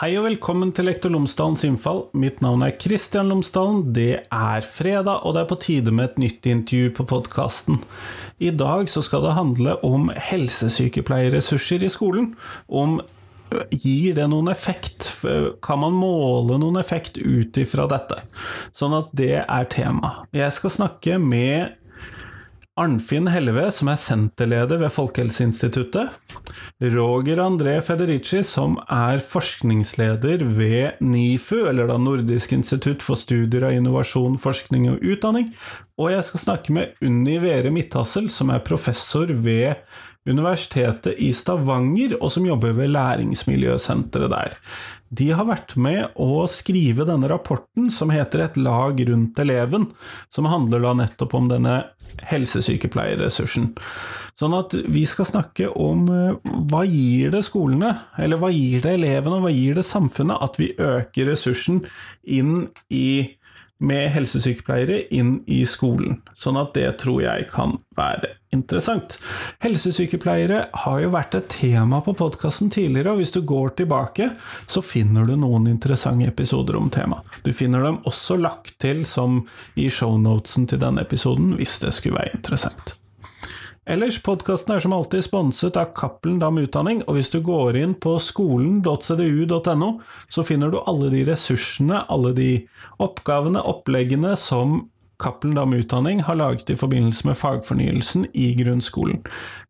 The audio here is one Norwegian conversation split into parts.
Hei og velkommen til Lektor Lomsdalens innfall. Mitt navn er Kristian Lomsdalen. Det er fredag, og det er på tide med et nytt intervju på podkasten. I dag så skal det handle om helsesykepleierressurser i skolen. Om Gir det noen effekt? Kan man måle noen effekt ut ifra dette? Sånn at det er tema. Jeg skal snakke med Arnfinn Helleve, som er senterleder ved Folkehelseinstituttet. Roger André Federici, som er forskningsleder ved NIFU, eller da Nordisk institutt for studier av innovasjon, forskning og utdanning. Og jeg skal snakke med Unni Vere Midthassel, som er professor ved Universitetet i Stavanger, og som jobber ved læringsmiljøsenteret der. De har vært med å skrive denne rapporten som heter Et lag rundt eleven, som handler da nettopp om denne helsesykepleierressursen. Sånn at vi skal snakke om eh, hva gir det skolene, eller hva gir det elevene, og hva gir det samfunnet, at vi øker ressursen inn i med helsesykepleiere inn i skolen, sånn at det tror jeg kan være interessant. Helsesykepleiere har jo vært et tema på podkasten tidligere, og hvis du går tilbake, så finner du noen interessante episoder om temaet. Du finner dem også lagt til som i shownotesen til denne episoden, hvis det skulle være interessant. Ellers, podkasten er som alltid sponset av Cappelen Dam Utdanning, og hvis du går inn på skolen.cdu.no, så finner du alle de ressursene, alle de oppgavene, oppleggene som Cappelen Dam Utdanning har laget i forbindelse med fagfornyelsen i grunnskolen.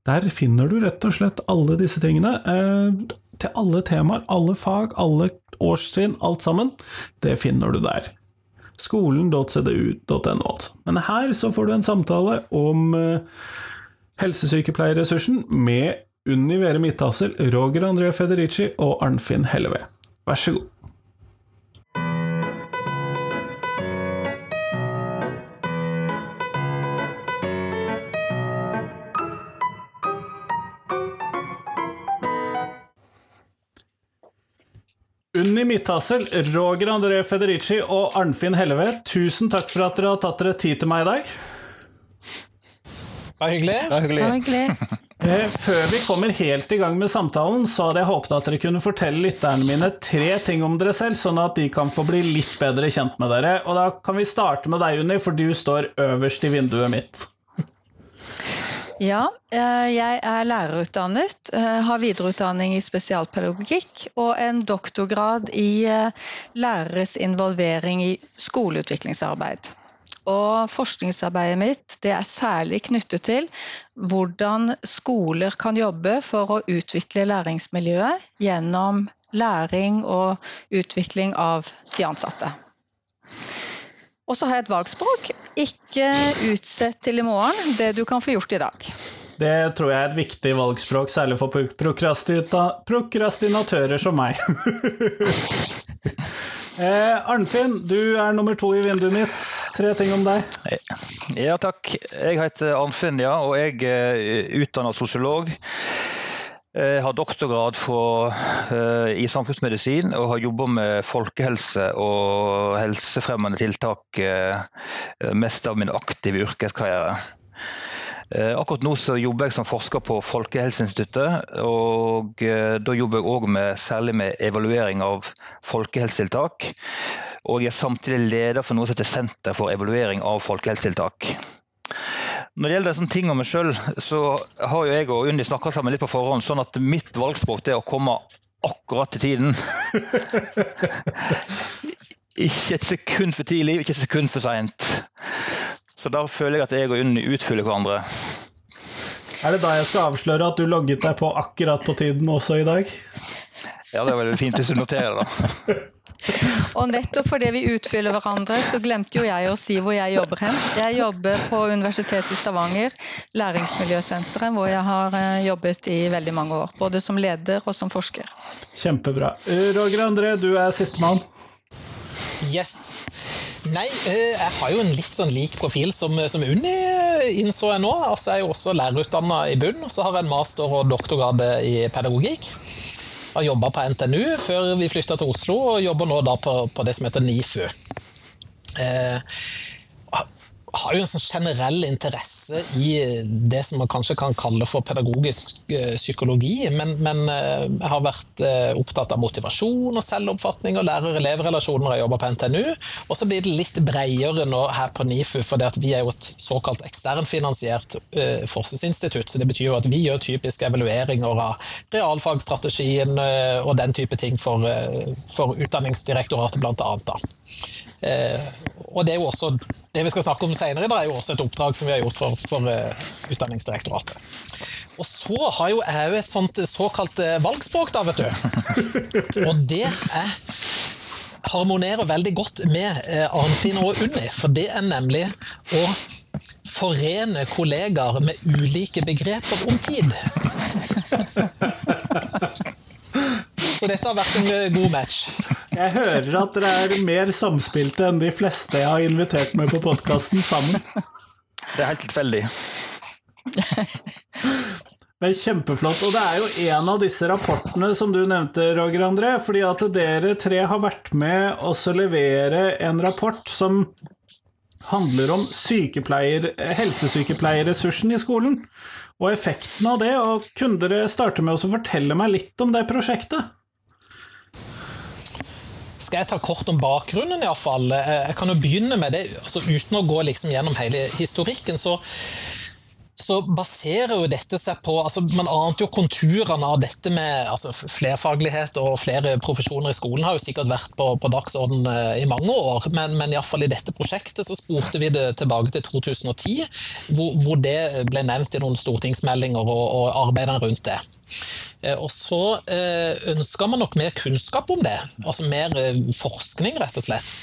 Der finner du rett og slett alle disse tingene, eh, til alle temaer, alle fag, alle årstrinn, alt sammen. Det finner du der skolen.cdu.no. Altså. Men her så får du en samtale om eh, helsesykepleierressursen med Unni Vere Midthassel, Roger André Federici og Arnfinn Helleve. Vær så god. Unni Midthassel, Roger André Federici og Arnfinn Helleve, tusen takk for at dere har tatt dere tid til meg i dag. Bare hyggelig. Bare hyggelig. Bare hyggelig. Eh, før vi kommer helt i gang med samtalen, så hadde jeg håpet at dere kunne fortelle lytterne mine tre ting om dere selv, sånn at de kan få bli litt bedre kjent med dere. Og da kan vi starte med deg, Unni, for du står øverst i vinduet mitt. Ja, eh, jeg er lærerutdannet, eh, har videreutdanning i spesialpedagogikk og en doktorgrad i læreres involvering i skoleutviklingsarbeid. Og forskningsarbeidet mitt det er særlig knyttet til hvordan skoler kan jobbe for å utvikle læringsmiljøet gjennom læring og utvikling av de ansatte. Og så har jeg et valgspråk. Ikke utsett til i morgen det du kan få gjort i dag. Det tror jeg er et viktig valgspråk, særlig for prokrastinatører som meg. Eh, Arnfinn, du er nummer to i vinduet mitt. Tre ting om deg. Ja, takk. Jeg heter Arnfinn, ja, og jeg er utdannet sosiolog. Jeg har doktorgrad for, uh, i samfunnsmedisin og har jobba med folkehelse og helsefremmende tiltak uh, mest av min aktive yrkeskarriere. Eh, akkurat nå så jobber jeg som forsker på Folkehelseinstituttet. og eh, Da jobber jeg òg særlig med evaluering av folkehelsetiltak. Og jeg er samtidig leder for noe som heter Senter for evaluering av folkehelsetiltak. Når det gjelder sånne ting om meg sjøl, så har jo jeg og Unni snakka sammen litt på forhånd, sånn at mitt valgspråk er å komme akkurat til tiden. ikke et sekund for tidlig, ikke et sekund for seint. Så da føler jeg at jeg og Unni utfyller hverandre. Er det da jeg skal avsløre at du logget deg på akkurat på tiden også i dag? Ja, det er veldig fint hvis du noterer det. Og nettopp fordi vi utfyller hverandre, så glemte jo jeg å si hvor jeg jobber hen. Jeg jobber på Universitetet i Stavanger, Læringsmiljøsenteret, hvor jeg har eh, jobbet i veldig mange år. Både som leder og som forsker. Kjempebra. Roger André, du er sistemann. Yes. Nei, eh, jeg har jo en litt sånn lik profil som, som Unni, eh, innså jeg nå. Altså, jeg er jo også lærerutdanna i bunn, og så har jeg en master- og doktorgrad i pedagogikk. Har jobba på NTNU før vi flytta til Oslo, og jobber nå da på, på det som heter NIFU. Eh, har jo en sånn generell interesse i det som man kanskje kan kalle for pedagogisk uh, psykologi, men, men jeg har vært opptatt av motivasjon og selvoppfatning og lærer-elev-relasjoner når jeg jobber på NTNU. Og så blir det litt bredere nå her på NIFU, for vi er jo et såkalt eksternfinansiert forskningsinstitutt. så Det betyr jo at vi gjør typiske evalueringer av realfagsstrategien og den type ting for, for Utdanningsdirektoratet. Eh, og det er jo også det vi skal snakke om senere, det er jo også et oppdrag som vi har gjort for, for uh, Utdanningsdirektoratet. Og så har jo jeg jo et sånt såkalt uh, valgspråk, da, vet du. Og det er harmonerer veldig godt med uh, Arnfinn og Unni, for det er nemlig å forene kollegaer med ulike begreper om tid. Så dette har vært en god match. Jeg hører at dere er mer samspilte enn de fleste jeg har invitert med på podkasten sammen. Det er helt tilfeldig. Men Kjempeflott. Og det er jo en av disse rapportene som du nevnte, Roger André. Fordi at dere tre har vært med å levere en rapport som handler om helsesykepleierressursen i skolen. Og effekten av det. Og kunne dere starte med å fortelle meg litt om det prosjektet? Skal jeg ta kort om bakgrunnen, iallfall? Eh, jeg kan jo begynne med det. altså Uten å gå liksom gjennom hele historikken, så så baserer jo dette seg på altså Man ante jo konturene av dette med altså flerfaglighet og flere profesjoner i skolen har jo sikkert vært på, på dagsorden eh, i mange år, men, men iallfall i dette prosjektet så spurte vi det tilbake til 2010, hvor, hvor det ble nevnt i noen stortingsmeldinger og, og arbeidene rundt det. Eh, og så ønsker ønska man nok mer kunnskap om det, altså mer eh, forskning, rett og slett.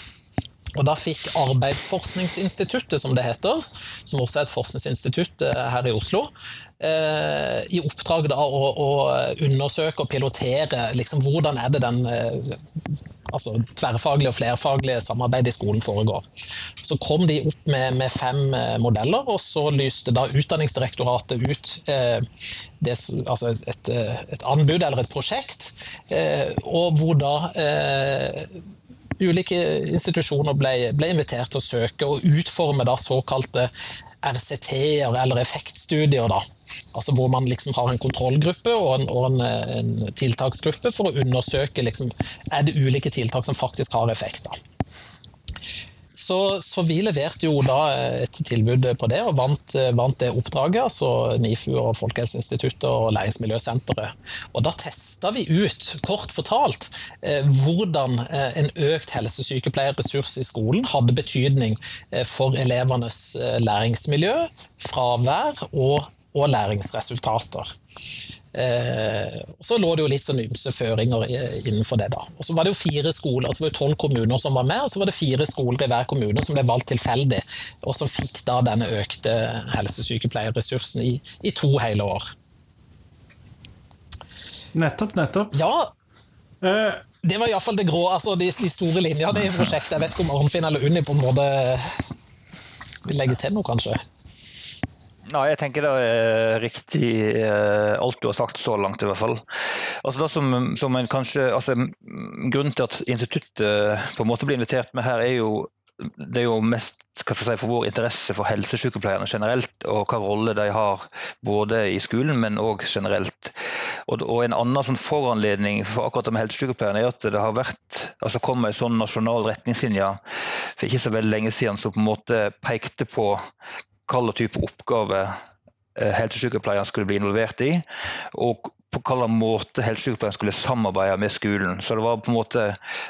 Og Da fikk Arbeidsforskningsinstituttet, som det heter, som også er et forskningsinstitutt her i Oslo, i oppdrag da å, å undersøke og pilotere liksom, hvordan er det den altså, tverrfaglige og flerfaglige samarbeidet i skolen foregår. Så kom de opp med, med fem modeller, og så lyste da Utdanningsdirektoratet ut eh, det, altså et, et, anbud eller et prosjekt, eh, og hvor da eh, ulike institusjoner ble, ble, invitert til å søke og utforme da såkalte RCT-er, eller effektstudier. da. Altså Hvor man liksom har en kontrollgruppe og en, og en, en tiltaksgruppe for å undersøke liksom, er det ulike tiltak som faktisk har effekt. da. Så, så, vi leverte jo da et tilbud på det, og vant, vant det oppdraget. altså NIFU og Folkehelseinstituttet og Læringsmiljøsenteret. Og da testa vi ut, kort fortalt, eh, hvordan eh, en økt helsesykepleierressurs i skolen hadde betydning eh, for elevenes læringsmiljø, fravær og, og læringsresultater. Eh, så lå det jo litt sånn ymse føringer innenfor det. da. Og Så var det jo fire skoler, altså det var tolv kommuner som var med, og så var det fire skoler i hver kommune som ble valgt tilfeldig, og som fikk da denne økte helsesykepleierressursen i, i to hele år. Nettopp, nettopp. Ja, eh. det var iallfall det grå, altså de, de store linjene i prosjektet. Jeg vet ikke om Arnfinn eller Unni på en måte vil legge til noe, kanskje? Nei, jeg tenker det er riktig eh, alt du har sagt så langt, i hvert fall. Altså det som, som en kanskje, altså, grunnen til at instituttet på en måte blir invitert med her, er jo det er jo mest si, for vår interesse for helsesykepleierne generelt, og hva rolle de har både i skolen, men òg generelt. Og, og, En annen sånn foranledning for akkurat det med helsesykepleierne er at det har vært, altså kom en sånn nasjonal retningslinje for ikke så veldig lenge siden som på en måte pekte på hvilken type oppgave eh, helsesykepleieren skulle bli involvert i, og på hvilken måte helsesykepleieren skulle samarbeide med skolen. Så det var på en måte,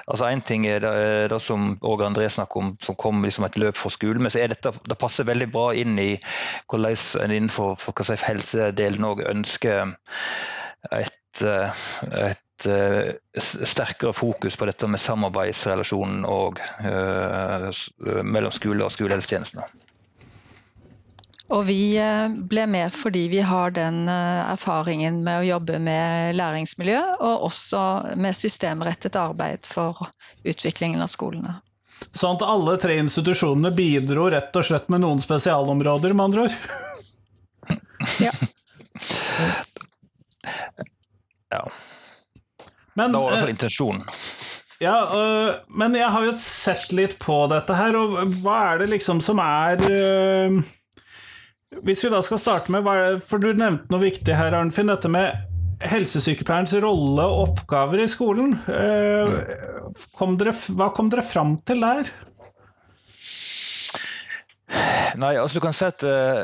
altså Én ting er det, det som Åge André snakker om, som kom liksom et løp for skolen, men så er dette, det passer veldig bra inn i hvordan en innenfor for, si, helsedelen òg ønsker et, eh, et eh, sterkere fokus på dette med samarbeidsrelasjonen og, uh, mellom skole og skolehelsetjenestene. Og vi eh, ble med fordi vi har den eh, erfaringen med å jobbe med læringsmiljø, og også med systemrettet arbeid for utviklingen av skolene. Sånn at alle tre institusjonene bidro rett og slett med noen spesialområder, med andre ord? ja. ja. Men, det var i hvert fall eh, intensjonen. Ja, øh, men jeg har jo sett litt på dette her, og hva er det liksom som er øh, Hvis vi da skal starte med For du nevnte noe viktig her, Arnfinn. Dette med helsesykepleierens rolle og oppgaver i skolen. Øh, kom dere, hva kom dere fram til der? Nei, altså du kan si at uh,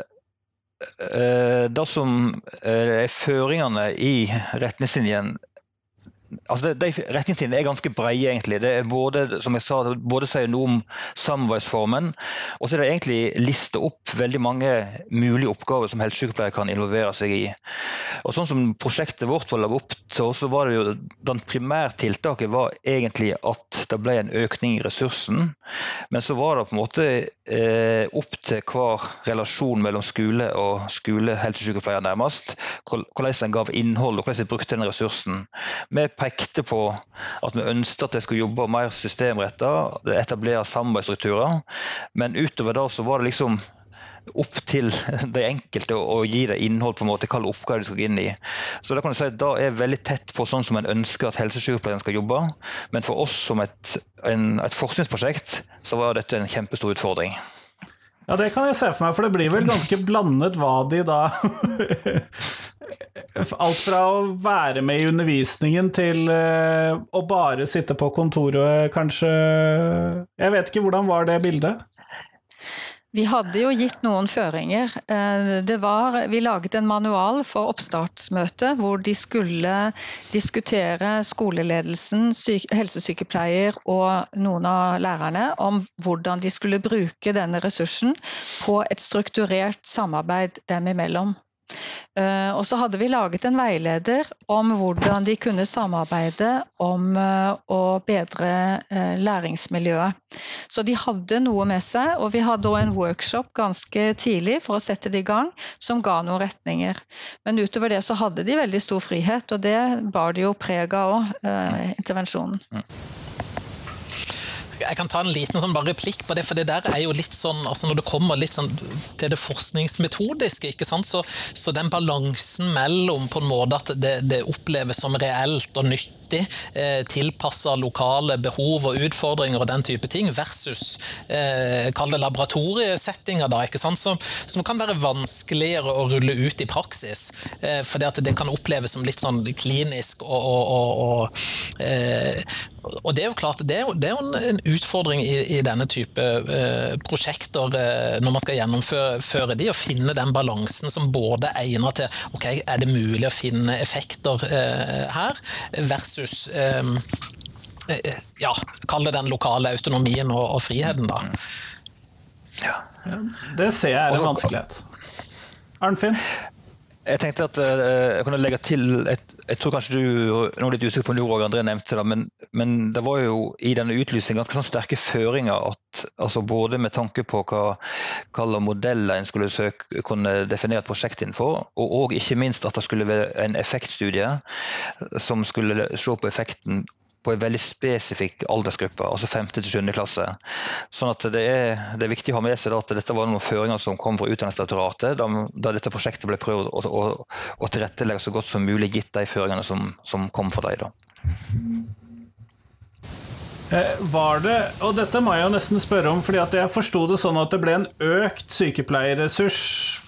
det som er føringene i retningslinjen altså de, Retningslinjene er ganske brede, egentlig. Det er både som jeg sa, både sier noe om samarbeidsformen, og så er det egentlig lista opp veldig mange mulige oppgaver som helsesykepleier kan involvere seg i. Og Sånn som prosjektet vårt var laget opp til, så var det jo den primærtiltaket var egentlig at det ble en økning i ressursen. Men så var det på en måte eh, opp til hver relasjon mellom skole og skole-helsesykepleier nærmest, hvordan en gav innhold og hvordan en brukte den ressursen. Vi pekte på at vi ønsket at jeg skulle jobbe mer systemretta, etablere samarbeidsstrukturer. Men utover det så var det liksom opp til de enkelte å gi det innhold på en måte, hvilke oppgaver de skal gå inn i. Så Da kan du si at det er veldig tett på sånn som en ønsker at helsesykepleieren skal jobbe. Men for oss som et, en, et forskningsprosjekt, så var dette en kjempestor utfordring. Ja, det kan jeg se for meg, for det blir vel ganske blandet hva de da Alt fra å være med i undervisningen til uh, å bare sitte på kontoret, kanskje Jeg vet ikke, hvordan var det bildet? Vi hadde jo gitt noen føringer. Eh, var, vi laget en manual for oppstartsmøtet hvor de skulle diskutere skoleledelsen, helsesykepleier og noen av lærerne om hvordan de skulle bruke denne ressursen på et strukturert samarbeid dem imellom. Eh, og så hadde vi laget en veileder om hvordan de kunne samarbeide om eh, å bedre eh, læringsmiljøet. Så de hadde noe med seg, og vi hadde òg en workshop ganske tidlig for å sette det i gang, som ga noen retninger. Men utover det så hadde de veldig stor frihet, og det bar de jo preg av òg, intervensjonen. Jeg kan ta en liten sånn replikk på det, for det der er jo litt sånn altså Når det kommer litt sånn til det forskningsmetodiske, ikke sant? Så, så den balansen mellom på en måte at det, det oppleves som reelt og nytt riktig, eh, tilpassa lokale behov og utfordringer og den type ting, versus eh, kall det laboratoriesettinger, da, ikke sant? Som, som, kan være vanskeligere å rulle ut i praksis. Eh, fordi det kan oppleves som litt sånn klinisk og, og, og, og eh, og det er jo klart, det er jo, det er jo en utfordring i, i denne type eh, prosjekter eh, når man skal gjennomføre de, å finne den balansen som både egner til ok, er det mulig å finne effekter eh, her, versus versus ehm, eh, ja, kall det den lokale autonomien og, og friheten, da. Ja. Det ser jeg er en vanskelighet. Arnfinn? Jeg tenkte at uh, jeg kunne legge til et, Jeg tror kanskje du nå er litt usikker på når André nevnte det, men, men, det var jo i denne utlysningen ganske sånn sterke føringer at altså både med tanke på hva slags modeller en skulle søke, kunne definere et prosjekt innenfor, og, og ikke minst at det skulle være en effektstudie som skulle se på effekten på en veldig spesifikk aldersgruppe, altså 5. til 7. klasse. Sånn at det er, det er, viktig å ha med seg at dette var noen føringer som kom fra Utdanningsdirektoratet da, da, dette prosjektet ble prøvd å, å, å, tilrettelegge så godt som mulig, gitt de føringene som, som kom fra dem. Eh, var det, og dette må jeg jo nesten spørre om, fordi jeg forsto det sånn at det ble en økt sykepleierressurs,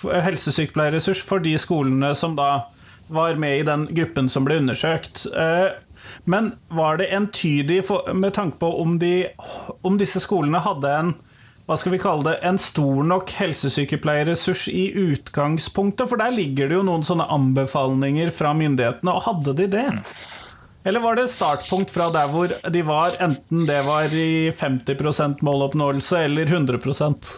helsesykepleierressurs for de skolene som da var med i den gruppen som ble undersøkt. Men var det entydig med tanke på om, de, om disse skolene hadde en hva skal vi kalle det, en stor nok helsesykepleierressurs i utgangspunktet? For der ligger det jo noen sånne anbefalinger fra myndighetene, og hadde de det? Eller var det startpunkt fra der hvor de var, enten det var i 50% måloppnåelse eller 100%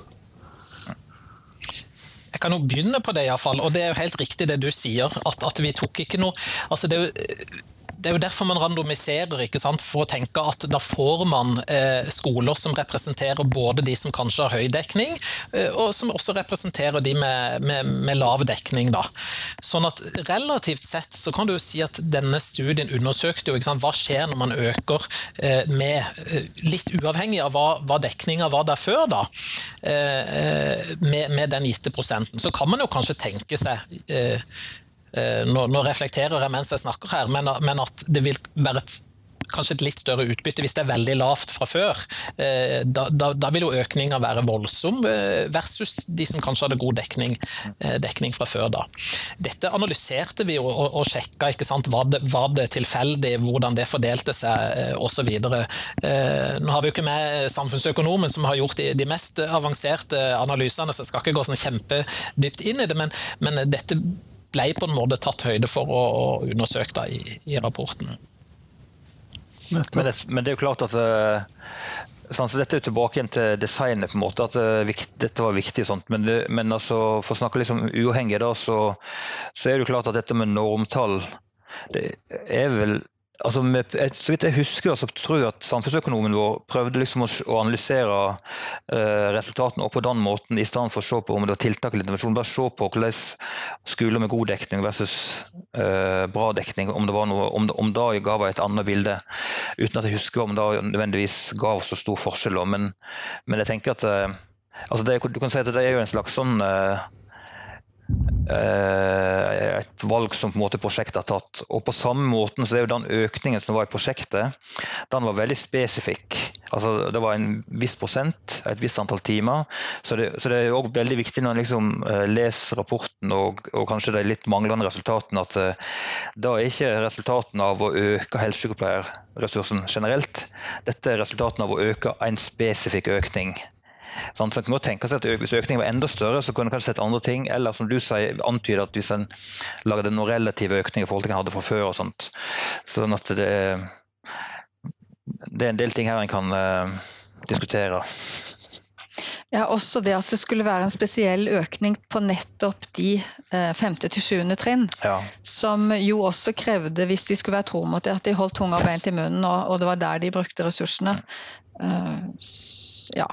jeg kan jo begynne på det, iallfall. Og det er jo helt riktig det du sier, at, at vi tok ikke noe altså det er jo det er jo derfor man randomiserer, ikke sant? for å tenke at da får man eh, skoler som representerer både de som kanskje har høy dekning, eh, og som også representerer de med, med, med, lav dekning. Da. Sånn at relativt sett så kan du jo si at denne studien undersøkte jo sant, hva skjer når man øker eh, med eh, Litt uavhengig av hva, hva dekninga var der før, da, eh, eh, med, med, den gitte prosenten. Så kan man jo kanskje tenke seg nå, nå, reflekterer jeg mens jeg snakker her, men, men at det vil være et kanskje et litt større utbytte hvis det er veldig lavt fra før. Eh, da, da, da vil jo økninga være voldsom, eh, versus de som kanskje hadde god dekning, dekning fra før. da. Dette analyserte vi og, og sjekka. ikke sant? Var det, var det tilfeldig, hvordan det fordelte seg osv. Nå har vi jo ikke med samfunnsøkonomen som har gjort de, de mest avanserte analysene, så jeg skal ikke gå sånn kjempedypt inn i det, men, men dette ble på en måte tatt høyde for å, å undersøke da, i, i, rapporten. Men det, men det, er jo klart at sånn, så Dette er jo tilbake igjen til designet, på en måte, at dette var viktig. Sånt. Men, men altså, for å snakke litt om uavhengig, da, så, så, er det jo klart at dette med normtall det er vel altså med, Så vidt jeg husker, så tror jeg at samfunnsøkonomen vår prøvde liksom å, å analysere uh, resultatene på den måten, i stedet for å se på om det var tiltak eller intervensjon. Bare se på hvordan skoler med god dekning versus uh, bra dekning, om det var noe, om, om det ga et annet bilde. Uten at jeg husker om det nødvendigvis ga så stor forskjell. Men, men jeg tenker at uh, altså det, du kan si at det er jo en slags sånn Eh, et valg som på en måte prosjektet har tatt. Og På samme måten så er jo den økningen som var i prosjektet, den var veldig spesifikk. Altså, det var en viss prosent, et visst antall timer. Så det, så det er også veldig viktig når en liksom, uh, leser rapporten og, og, kanskje de litt manglende resultatene, at uh, da er ikke resultatene av å øke helsesykepleierressursen generelt. Dette er resultatene av å øke en spesifikk økning. Sånn, så en kan godt tenke seg at Hvis økningen var enda større, så kunne en kanskje sett andre ting. Eller som du sier, antyder at hvis en lagde noen relative økninger i forhold til hva en hadde fra før. og sånt. Sånn at det, det er en del ting her en kan uh, diskutere. Ja, også det at det skulle være en spesiell økning på nettopp de eh, femte til sjuende trinn. Ja. Som jo også krevde, hvis de skulle være tro mot det, at de holdt tunga beint i munnen, og, og, det var der de brukte ressursene. Uh, ja.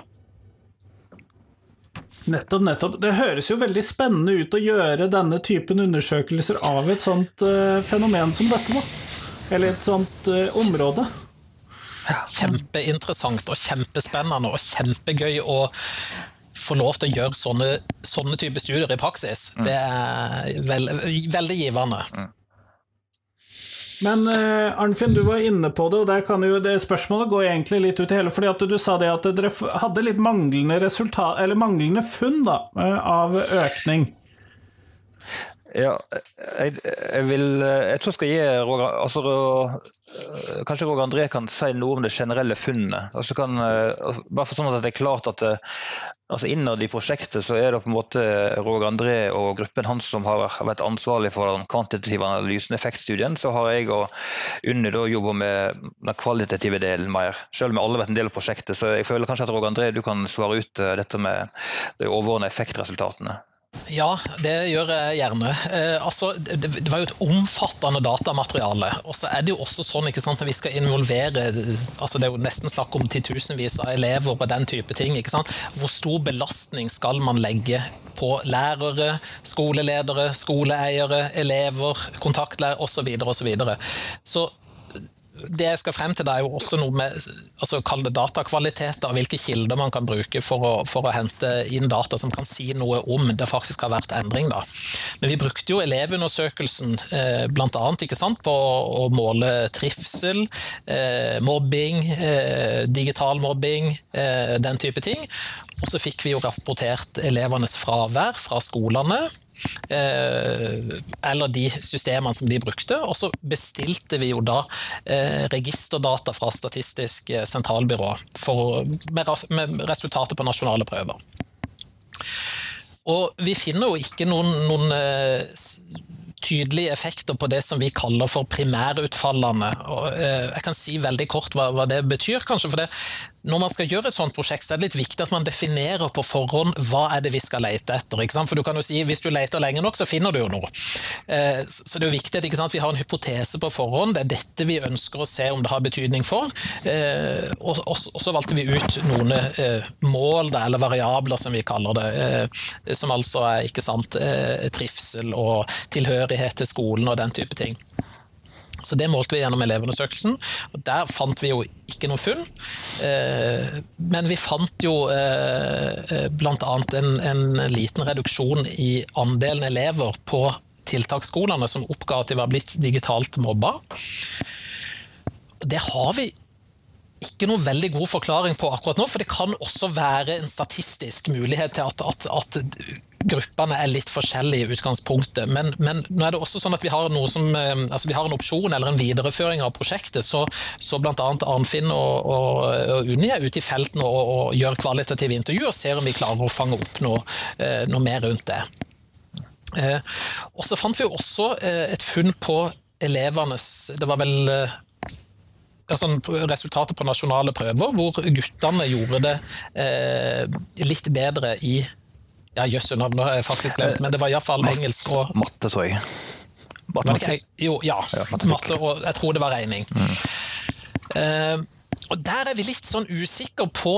Nettopp, nettopp. Det høres jo veldig spennende ut å gjøre denne typen undersøkelser av et sånt uh, fenomen som dette, da. Eller et sånt uh, område. Kjempeinteressant og kjempespennende og kjempegøy å få lov til å gjøre sånne, sånne typer studier i praksis. Mm. Det er veld, veldig givende. Men uh, Arnfinn, du var inne på det, og der kan jo det spørsmålet gå egentlig litt ut i hele. fordi at du sa det at dere hadde litt manglende eller manglende funn da, uh, av økning. Ja, jeg, jeg, vil Jeg tror jeg skal gi Roger altså, eh, Kanskje Roger André kan si noe om det generelle funnet. Altså kan, bare for sånn at det er klart at altså Innad i prosjektet så er det på en måte Roger André og gruppen hans som har vært ansvarlig for den kvantitative analysen, effektstudien. Så har jeg og Unni jobba med den kvalitative delen mer. Selv om alle har vært en del av prosjektet. Så jeg føler kanskje at Roger André du kan svare ut eh, dette med de overordnede effektresultatene. Ja, det gjør jeg gjerne. Eh, altså, det, det, var jo et omfattende datamateriale. Og så er det jo også sånn ikke sant, at vi skal involvere altså Det er jo nesten snakk om titusenvis av elever og den type ting. ikke sant? Hvor stor belastning skal man legge på lærere, skoleledere, skoleeiere, elever, kontaktlærere osv. Så, videre, og så, så det jeg skal frem til, er jo også noe med altså Kall det datakvaliteter, hvilke kilder man kan bruke for å, for å, hente inn data som kan si noe om det faktisk har vært endring. Da. Men vi brukte jo elevundersøkelsen eh, bl.a. på å måle trivsel, eh, mobbing, eh, digital mobbing, eh, den type ting. Og så fikk vi jo rapportert elevenes fravær fra skolene. Eh, eller de systemene som de brukte. Og så bestilte vi jo da eh, registerdata fra Statistisk sentralbyrå for, med, med resultatet på nasjonale prøver. Og vi finner jo ikke noen, noen eh, tydelige effekter på det som vi kaller for primærutfallene. Og, jeg kan si veldig kort hva det betyr, kanskje. for det når man skal gjøre et sånt prosjekt, så er det litt viktig at man definerer på forhånd hva er det vi skal lete etter. For du kan jo si, Hvis du leter lenge nok, så finner du jo noe. Eh, så det er jo viktig at vi har en hypotese på forhånd. Det er dette vi ønsker å se om det har betydning for. Eh, og så valgte vi ut noen eh, mål, eller variabler, som vi kaller det. Som altså er ikke sant, trivsel og tilhørighet til skolen og den type ting. Så det målte vi gjennom elevundersøkelsen. og Der fant vi jo ikke noe funn. Eh, men vi fant jo eh, bl.a. En, en liten reduksjon i andelen elever på tiltaksskolene som oppga at de var blitt digitalt mobba. Det har vi ikke noe veldig god forklaring på akkurat nå, for det kan også være en statistisk mulighet til at, at, at gruppene er litt forskjellige i utgangspunktet. Men, men, nå er det også sånn at vi har, som, eh, altså vi har en opsjon eller en videreføring av prosjektet. Så, så bl.a. Arnfinn og, og, og, Unni er ute i felten og, og, gjør kvalitative intervjuer og ser om vi klarer å fange opp noe, eh, noe mer rundt det. Eh, og så fant vi også et funn på elevenes Det var vel altså resultatet på nasjonale prøver, hvor guttene gjorde det litt bedre i ja, Jøsse navn har jeg faktisk glemt, men det var iallfall engelsk og Matte, tror jeg. Matematikk. Jo, ja. ja matte og jeg tror det var regning. Mm. Uh, og der er vi litt sånn usikre på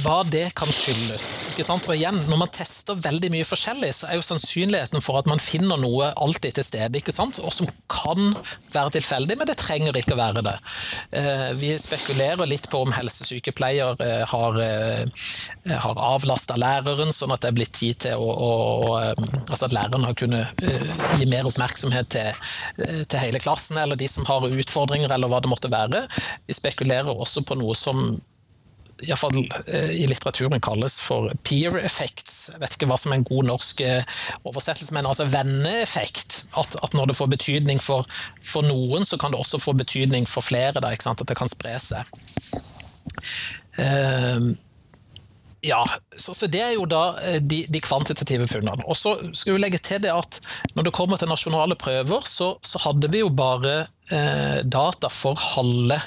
hva det kan skyldes. Ikke sant? Og igjen, Når man tester veldig mye forskjellig, så er jo sannsynligheten for at man finner noe alltid til stede, ikke sant? og som kan være tilfeldig, men det trenger ikke å være det. Eh, vi spekulerer litt på om helsesykepleier eh, har, eh, har avlasta læreren, sånn at det er blitt tid til å, å Altså at læreren har kunnet gi mer oppmerksomhet til, til hele klassen, eller de som har utfordringer, eller hva det måtte være. Vi spekulerer også på noe som iallfall eh, i litteraturen kalles for peer effects. Jeg vet ikke hva som er en god norsk eh, oversettelse, men altså venneeffekt. At, at når det får betydning for, for, noen, så kan det også få betydning for flere. Da, at det kan spre seg. Uh, ja, så, så, Det er jo da eh, de, de kvantitative funnene. Og så skal vi legge til det at Når det kommer til nasjonale prøver, så, så hadde vi jo bare eh, data for halve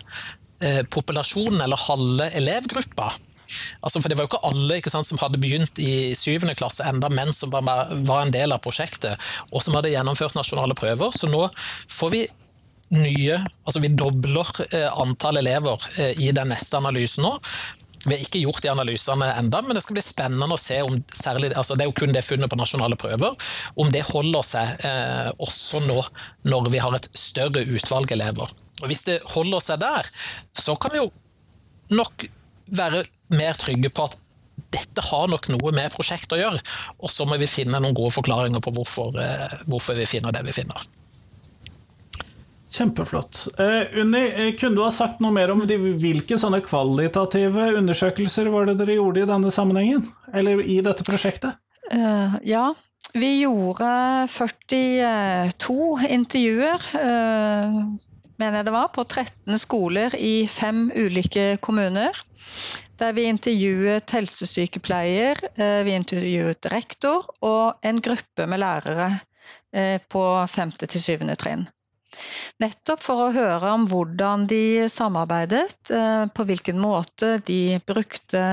populasjonen, eller halve elevgruppa. Altså, for Det var jo ikke alle ikke sant, som hadde begynt i syvende klasse enda, men som var, var, en del av prosjektet, og som hadde gjennomført nasjonale prøver. Så nå får vi nye Altså vi dobler eh, antall elever eh, i den neste analysen nå. Vi har ikke gjort de analysene enda, men det skal bli spennende å se om særlig, altså det er jo kun det funnet på nasjonale prøver, om det holder seg eh, også nå når vi har et større utvalg elever. Og Hvis det holder seg der, så kan vi jo nok være mer trygge på at dette har nok noe med prosjektet å gjøre, og så må vi finne noen gode forklaringer på hvorfor, eh, hvorfor vi finner det vi finner. Kjempeflott. Uh, Unni, eh, kunne du ha sagt noe mer om de, hvilke sånne kvalitative undersøkelser var det dere gjorde i denne sammenhengen? Eller i dette prosjektet? Uh, ja, vi gjorde 42 intervjuer. Uh, mener jeg det var, på 13 skoler i fem ulike kommuner. Der vi intervjuet helsesykepleier, eh, vi intervjuet rektor og en gruppe med lærere eh, på 5. til 7. trinn. Nettopp for å høre om hvordan de samarbeidet, eh, på hvilken måte de brukte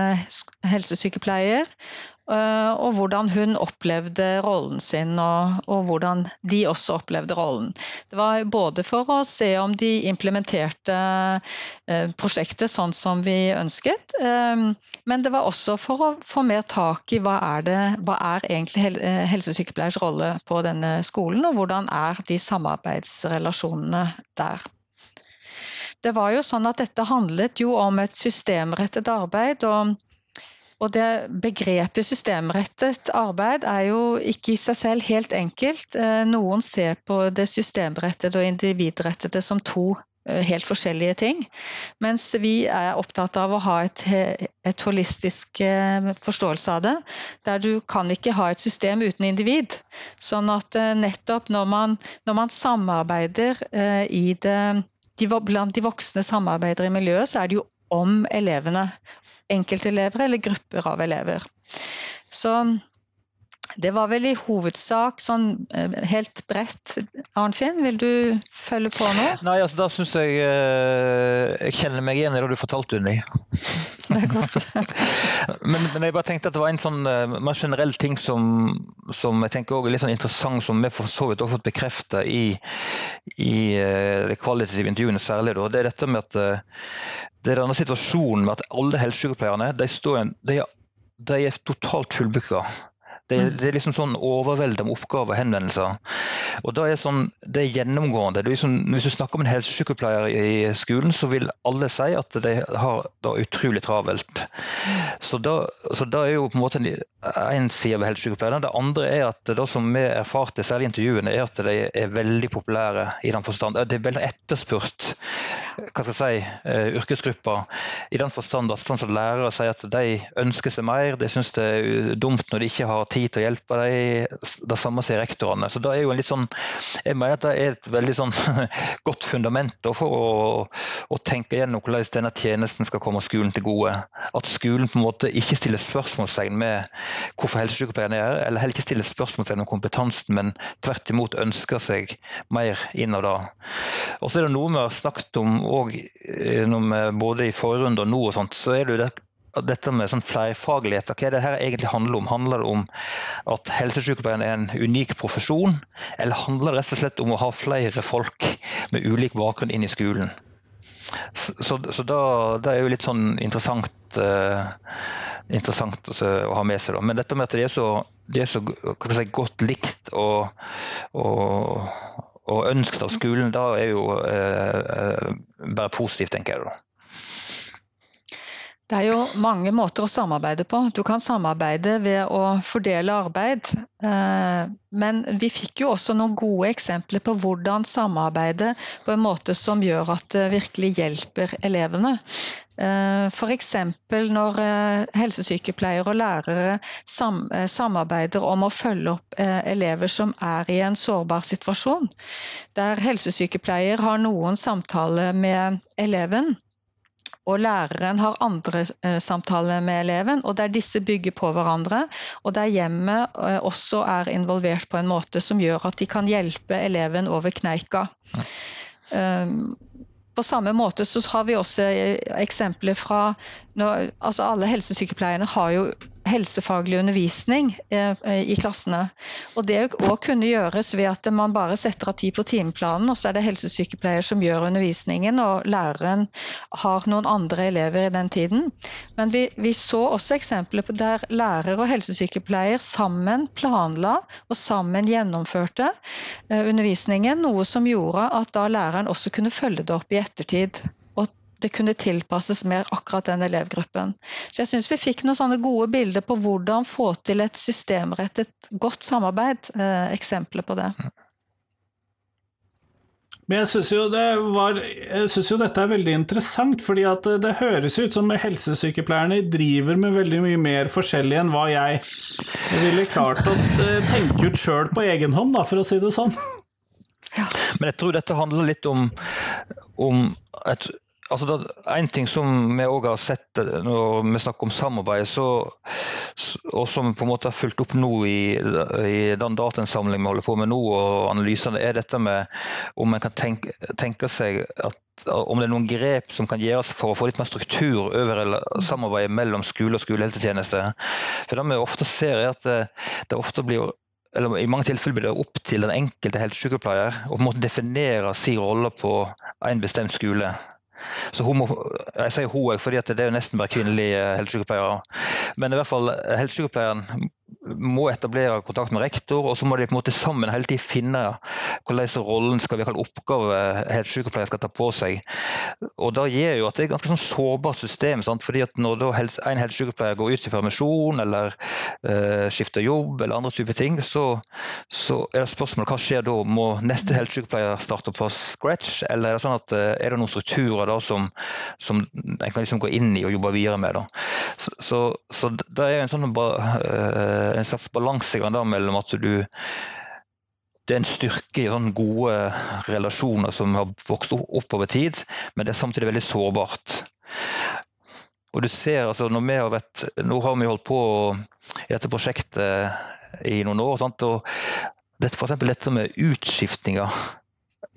helsesykepleier, og hvordan hun opplevde rollen sin, og, og, hvordan de også opplevde rollen. Det var både for å se om de implementerte eh, prosjektet sånn som vi ønsket, eh, men det var også for å få mer tak i hva er, det, hva er egentlig helsesykepleiers rolle på denne skolen, og hvordan er de samarbeidsrelasjonene der. Det var jo sånn at Dette handlet jo om et systemrettet arbeid. og og det begrepet systemrettet arbeid er jo ikke i seg selv helt enkelt. Eh, noen ser på det systemrettede og individrettede som to eh, helt forskjellige ting. Mens vi er opptatt av å ha et, et, holistisk eh, forståelse av det. Der du kan ikke ha et system uten individ. Sånn at nettopp når man, når man samarbeider i det de, Blant de voksne samarbeider i miljøet, så er det jo om elevene enkeltelever eller grupper av elever. Så det var vel i hovedsak sånn eh, helt bredt. Arnfinn, vil du følge på nå? Nei, altså da syns jeg eh, Jeg kjenner meg igjen i det du fortalte, Unni. Det er godt. men, men, jeg bare tenkte at det var en sånn uh, mer generell ting som, som jeg tenker også er litt sånn interessant, som vi for så vidt har fått bekrefta i, i uh, de kvalitative intervjuene særlig. Da. Det er dette med at uh, det er denne situasjonen med at alle helsesykepleierne de, de, de er totalt fullbooka. Det, det, er liksom sånn overveldende oppgaver og henvendelser. Og da er sånn, Det er gjennomgående. Det er liksom, hvis du snakker med en helsesykepleier i skolen, så vil alle si at de har det utrolig travelt. Så da, så da, er jo på en måte en side ved helsesykepleierne. Det andre er at det som vi erfarte, særlig i intervjuene, er at de er veldig populære i den forstand. Det er veldig etterspurt hva skal jeg si, uh, yrkesgrupper. I den forstand at sånn som lærere sier at de ønsker seg mer, de syns det er dumt når de ikke har tid til å hjelpe dem. Det samme sier rektorene. Så det er jo en litt sånn, Jeg mener at det er et veldig sånn godt fundament for å, å, tenke gjennom hvordan denne tjenesten skal komme skolen til gode. At skolen på en måte ikke stiller spørsmålstegn med hvorfor helsesykepleierne er eller heller ikke stiller spørsmålstegn om kompetansen, men tvert imot ønsker seg mer inn av det. Og så er det noe vi har snakket om òg eh, både i forrunde og nå, og sånt, så er det jo det, dette med sånn flerfaglighet. Hva er det her egentlig handler om? Handler det om at helsesykepleien er en unik profesjon, eller handler det rett og slett om å ha flere folk med ulik bakgrunn inn i skolen? Så, så, da, det er jo litt sånn interessant, uh, interessant å, å, ha med seg. Da. Men dette med at de er så, de er så si, godt likt og, og og ønsket av skolen, da er jo eh, bare positivt, tenker jeg. da. Det er jo mange måter å samarbeide på. Du kan samarbeide ved å fordele arbeid. Eh, men vi fikk jo også noen gode eksempler på hvordan samarbeide på en måte som gjør at det virkelig hjelper elevene. Eh, F.eks. når eh, helsesykepleiere og lærere samarbeider om å følge opp elever som er i en sårbar situasjon. Der helsesykepleier har noen samtaler med eleven og læreren har andre eh, samtaler med eleven, og der disse bygger på hverandre. Og der hjemmet eh, også er involvert på en måte som gjør at de kan hjelpe eleven over kneika. Um, på samme måte så har vi også eh, eksempler fra altså Alle helsesykepleierne har jo helsefaglig undervisning eh, i klassene. Og Det òg kunne gjøres ved at man bare setter av tid på timeplanen, og så er det helsesykepleier som gjør undervisningen, og læreren har noen andre elever i den tiden. Men vi, vi så også eksempler på der lærer og helsesykepleier sammen planla og sammen gjennomførte eh, undervisningen, noe som gjorde at da læreren også kunne følge det opp i ettertid det kunne tilpasses mer akkurat den elevgruppen. Så jeg syns vi fikk noen sånne gode bilder på hvordan få til et systemrettet, godt samarbeid. Eh, eksempler på det. Men jeg syns jo, jo, dette er veldig interessant, fordi at det høres ut som helsesykepleierne driver med veldig mye mer forskjellig enn hva jeg ville klart å eh, tenke ut sjøl på egen hånd, da, for å si det sånn. Ja. Men jeg tror dette handler litt om, om et altså En ting som vi òg har sett eh, når vi snakker om samarbeid, så, og som på en måte har fulgt opp nå i, i den datainnsamlingen vi holder på med nå, og analysene, er dette med om en kan tenke, tenke, seg at om det er noen grep som kan gjøres for å få litt mer struktur over samarbeidet mellom skole og skolehelsetjeneste. For Det vi ofte ser er at det, det ofte blir eller I mange tilfeller blir det opp til den enkelte helsesykepleier å definere sin rolle på en bestemt skole. Så homo, jeg sier hun fordi det er jo nesten bare kvinnelige helsesykepleiere. Men i hvert fall helsesykepleieren må etablere kontakt med rektor, og så må de på en måte sammen hele tiden finne hvordan rollen skal vi kalle oppgave helsesykepleier skal ta på seg. Og Da gir jo at det er et ganske sånn sårbart system. Sant? fordi at Når en helsesykepleier går ut i permisjon eller uh, skifter jobb, eller andre typer ting, så, så, er det spørsmålet hva skjer da? Må neste helsesykepleier starte fra scratch, eller er det sånn at uh, er det noen strukturer da som, som en kan liksom gå inn i og jobbe videre med? da? Så, så, så det er jo en sånn uh, en slags balansegang mellom at du det er en styrke i sånne gode relasjoner som har vokst opp over tid, men det er samtidig veldig sårbart. Og du ser altså, når vi har vært, Nå har vi holdt på i dette prosjektet i noen år. Sant? og for dette med utskiftninger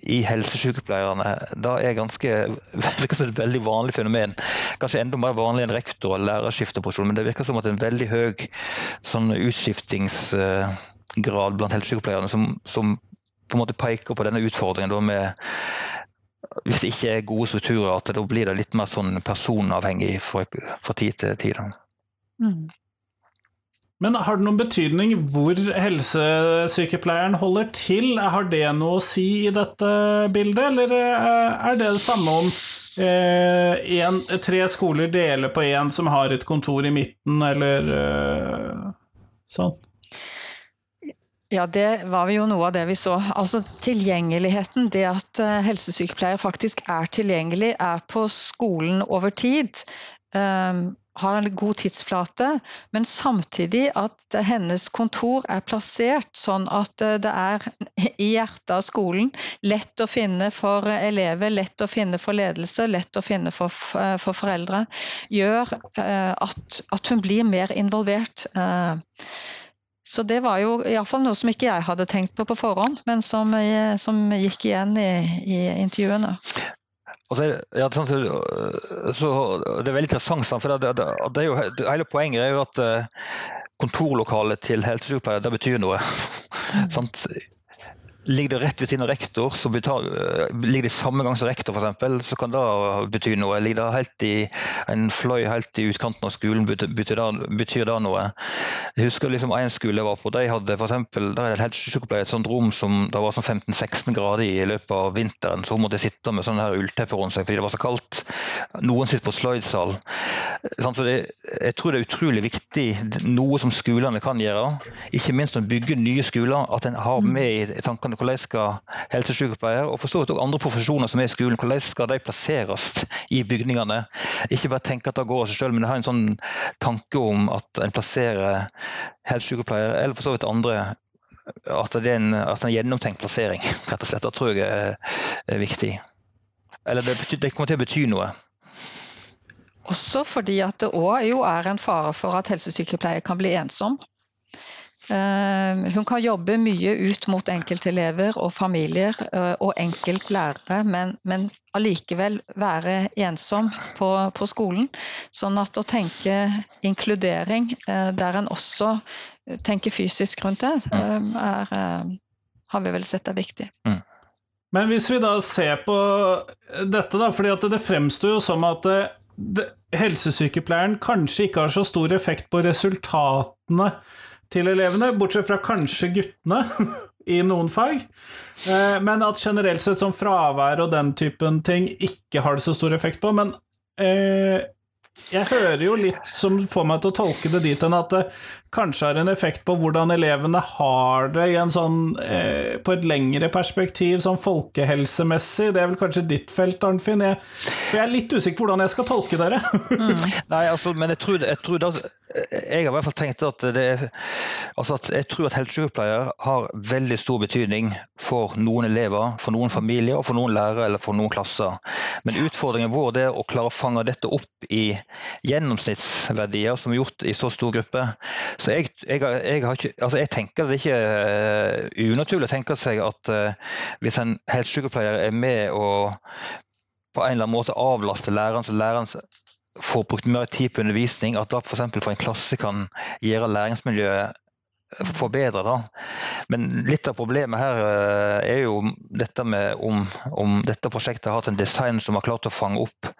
i helsesykepleierne da er ganske, virker som et veldig vanlig fenomen. Kanskje enda mer vanlig enn rektor- og lærerskifteposisjon, men det virker som at en veldig høy sånn utskiftingsgrad blant helsesykepleierne som, som, på en måte peker på denne utfordringen med hvis det ikke er gode strukturer, at da blir det litt mer sånn personavhengig fra tid til tid. Mm. Men har det noen betydning hvor helsesykepleieren holder til? Har det noe å si i dette bildet, eller eh, er det det samme om eh, en, tre skoler deler på én som har et kontor i midten, eller eh, sånn? Ja, det var jo noe av det vi så. Altså Tilgjengeligheten, det at eh, helsesykepleier faktisk er tilgjengelig, er på skolen over tid. Um, har en god tidsflate, men samtidig at hennes kontor er plassert sånn at eh, det er i hjertet av skolen. Lett å finne for elever, lett å finne for ledelse, lett å finne for, for foreldre. Gjør at, at, hun blir mer involvert. Så det var jo iallfall noe som ikke jeg hadde tenkt på på forhånd, men som, som gikk igjen i, i intervjuene. Altså, ja, sånn, så, det er veldig interessant, for det, det, det jo, hele poenget er jo at eh, kontorlokalet til helsesykepleier det betyr noe. Mm. Ligger det rett ved siden av rektor, så betyr, eh, ligger det samme gang som rektor f.eks., så kan det bety noe. Ligger det helt i en fløy helt i utkanten av skolen, betyr det, betyr det noe. Jeg husker liksom en skole jeg var på, de hadde for eksempel, der er det helsesykepleier et sånt rom som det var sånn 15-16 grader i i løpet av vinteren, så hun måtte sitte med sånn her ullteppe rundt seg fordi det var så kaldt. Noen sitter på sløydsal. Så det, jeg tror det er utrolig viktig, noe som skolene kan gjøre, ikke minst når en bygger nye skoler, at en har med i tankene hvordan skal helsesykepleiere og for så vidt også andre profesjoner som er i skolen, hvordan skal de plasseres i bygningene? Ikke bare tenke at det går av seg selv, men ha en sånn tanke om at en plasserer helsesykepleiere, eller for så vidt andre at det er en, at en gjennomtenkt plassering, rett og slett. Det tror jeg er, er viktig. Eller det, betyr, det, kommer til å bety noe. Også fordi at det òg er en fare for at helsesykepleier kan bli ensom. Eh, hun kan jobbe mye ut mot enkeltelever og familier eh, og enkeltlærere, men, men allikevel være ensom på, på, skolen. Sånn at å tenke inkludering, eh, der en også tenker fysisk rundt det, mm. er, har vi vel sett er viktig. Mm. Men hvis vi da ser på dette, da, fordi det fremstår jo som at det, helsesykepleieren kanskje ikke har så stor effekt på resultatene til elevene, bortsett fra kanskje guttene i noen fag. Eh, men at generelt sett som fravær og den typen ting ikke har det så stor effekt på. Men eh, jeg hører jo litt som får meg til å tolke det dit hen at det kanskje har en effekt på hvordan elevene har det i en sånn, eh, på et lengre perspektiv, sånn folkehelsemessig. Det er vel kanskje ditt felt, Arnfinn? Jeg, jeg er litt usikker på hvordan jeg skal tolke dere. Mm. Nei, altså, men jeg tror, jeg tror da, jeg har i hvert fall tenkt at det er altså at jeg tror at helsesykepleier har veldig stor betydning for noen elever, for noen familier, og for noen lærere eller for noen klasser. Men utfordringen vår er å klare å fange dette opp i gjennomsnittsverdier som er gjort i så stor gruppe. Så jeg, jeg, jeg, ikke, altså jeg tenker det er ikke unaturlig å tenke seg at uh, hvis en helsesykepleier er med og på en eller annen måte avlaster læreren, så læreren får brukt mer tid på undervisning, at da f.eks. for en klasse kan gjøre læringsmiljøet forbedre. Da. Men litt av problemet her eh, er jo dette med om, om, dette prosjektet har hatt en design som har klart å fange opp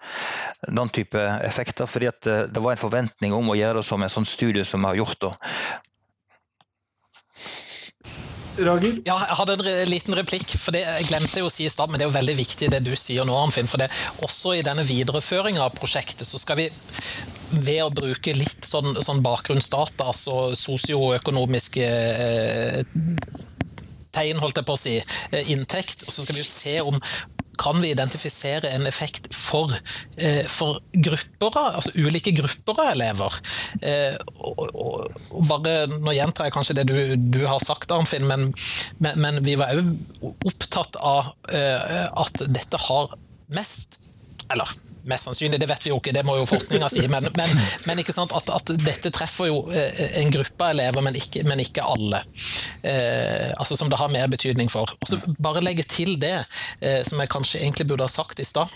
den type effekter. fordi at det, det var en forventning om å gjøre det som en sånn studie som vi har gjort. Da. Rager? Ja, jeg hadde en liten replikk. for det, Jeg glemte jo å si i stad, men det er jo veldig viktig det du sier nå, Arnfinn. for det, Også i denne videreføringa av prosjektet så skal vi ved å bruke litt sånn, sånn bakgrunnsdata, altså sosioøkonomiske eh, tegn, holdt jeg på å si, eh, inntekt, og så skal vi jo se om kan vi identifisere en effekt for, eh, for grupper, altså ulike grupper av elever. Eh, og, og, og bare, Nå gjentar jeg kanskje det du, du har sagt, Arnfinn, men, men, men vi var òg opptatt av eh, at dette har mest Eller Mest sannsynlig, det vet vi jo ikke, det må jo forskninga si. Men, men, men at, at, dette treffer jo eh, en gruppe elever, men ikke, men ikke alle. Eh, altså Som det har mer betydning for. Og så Bare legge til det, eh, som jeg kanskje egentlig burde ha sagt i stad.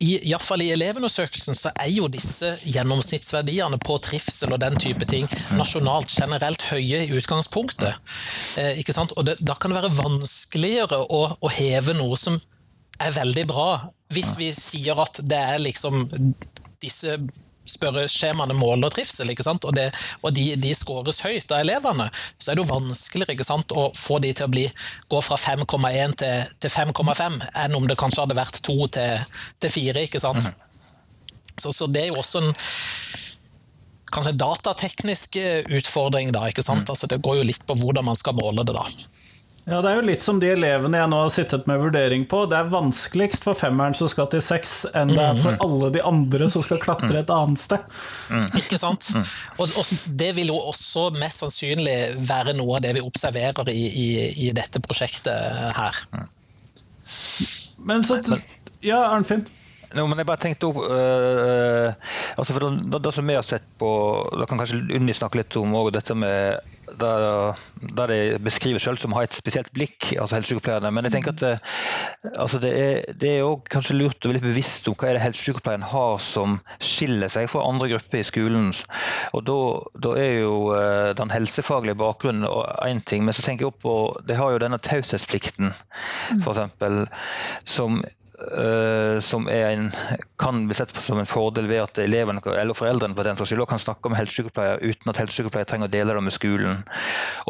I, fall i Elevundersøkelsen så er jo disse gjennomsnittsverdiene på trivsel og den type ting nasjonalt generelt høye i utgangspunktet. Eh, ikke sant? Og det, Da kan det være vanskeligere å, å heve noe som er veldig bra, hvis vi sier at det er liksom disse spørreskjemaene måler trivsel, ikke sant? og, det, og de, de scores høyt av elevene, så er det jo vanskeligere ikke sant, å få de til å bli, gå fra 5,1 til, til 5,5 enn om det kanskje hadde vært 2 til, til 4. ikke sant? Mm. Så, så, det er jo også en kanskje datateknisk utfordring, da. ikke sant? Mm. Altså, det går jo litt på hvordan man skal måle det, da. Ja, Det er jo litt som de elevene jeg nå har sittet med vurdering på. Det er vanskeligst for femmeren som skal til seks, enn det er for mm. alle de andre som skal klatre et annet sted. Mm. Ikke sant? Mm. Og, og, Det vil jo også mest sannsynlig være noe av det vi observerer i, i, i dette prosjektet her. Men så Ja, Arnfinn? No, men jeg bare tenkte opp uh, altså for det, det, som vi har sett på Da kan kanskje Unni snakke litt om dette med der, der de beskriver selv som har et spesielt blikk, altså helsesykepleierne. Men jeg tenker at det, altså det er, det er kanskje lurt å være litt bevisst om hva er det helsesykepleieren har som skiller seg fra andre grupper i skolen. Og Da, da er jo uh, den helsefaglige bakgrunnen én ting, men så tenker jeg opp på De har jo denne taushetsplikten, f.eks., som Uh, som en, kan bli sett på som en fordel ved at elevene eller foreldrene for den skyld, kan snakke med helsesykepleier uten at helsesykepleier trenger å dele det med skolen.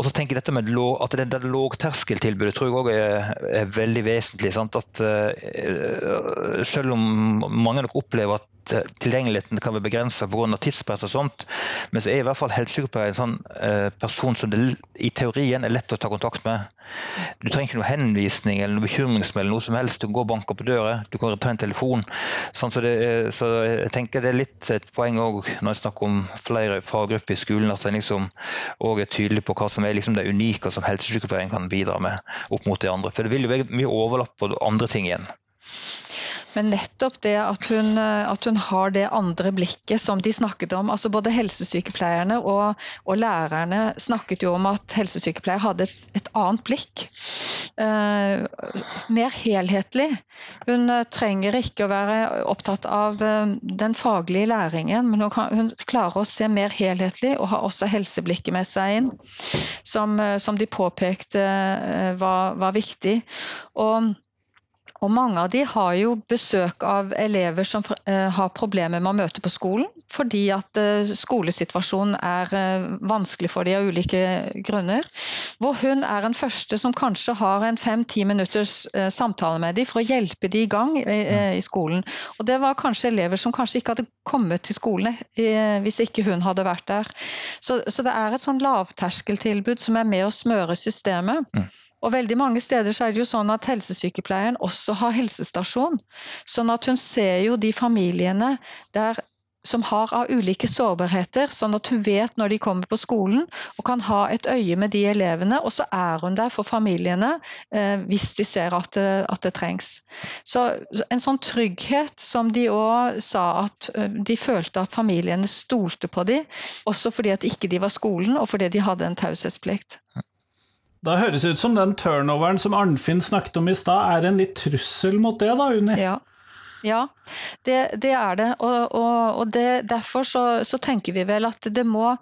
Og så tenker jeg dette med at det, det lågterskeltilbudet tror jeg også er, er veldig vesentlig. Sant? At uh, Selv om mange nok opplever at tilgjengeligheten kan være begrensa pga. tidspress og sånt, men så er i hvert fall helsesykepleier en sånn uh, person som det i teorien er lett å ta kontakt med. Du trenger ikke noe henvisning eller noe bekymringsmelding, noe som helst. Du kan gå og banke på døra, du kan ta en telefon. Sånn, så, det, så, jeg tenker det er litt et poeng òg når jeg snakker om flere faggrupper i skolen, at en liksom òg er tydelig på hva som er liksom det unike som helsesykepleieren kan bidra med opp mot de andre. For det vil jo være mye overlapp på andre ting igjen. Men nettopp det at hun, at hun, har det andre blikket som de snakket om. altså Både helsesykepleierne og, og lærerne snakket jo om at helsesykepleier hadde et, et annet blikk. Eh, mer helhetlig. Hun uh, trenger ikke å være opptatt av uh, den faglige læringen, men hun, kan, hun, klarer å se mer helhetlig og har også helseblikket med seg inn, som, som de påpekte var, var viktig. Og og mange av de har jo besøk av elever som eh, har problemer med å møte på skolen, fordi at eh, skolesituasjonen er eh, vanskelig for de av ulike grunner. Hvor hun er den første som kanskje har en fem-ti minutters samtale med dem for å hjelpe dem i gang i skolen. Og det var kanskje elever som kanskje ikke hadde kommet til skolen hvis ikke hun hadde vært der. Så, så det er et sånn lavterskeltilbud som er med å smøre systemet. Og veldig mange steder så er det jo sånn at helsesykepleieren også har helsestasjon. Sånn at hun ser jo de familiene der som har av ulike sårbarheter, sånn at hun vet når de kommer på skolen og kan ha et øye med de elevene. Og så er hun der for familiene eh, hvis de ser at det, at det, trengs. Så en sånn trygghet som de òg sa at eh, de følte at familiene stolte på dem, også fordi at ikke de var skolen og fordi de hadde en taushetsplikt. Da høres det ut som den turnoveren som Arnfinn snakket om i stad, er en litt trussel mot det, da, Unni? Ja. Ja, det, det, er det. Og, og, og det, derfor så, så, tenker vi vel at det må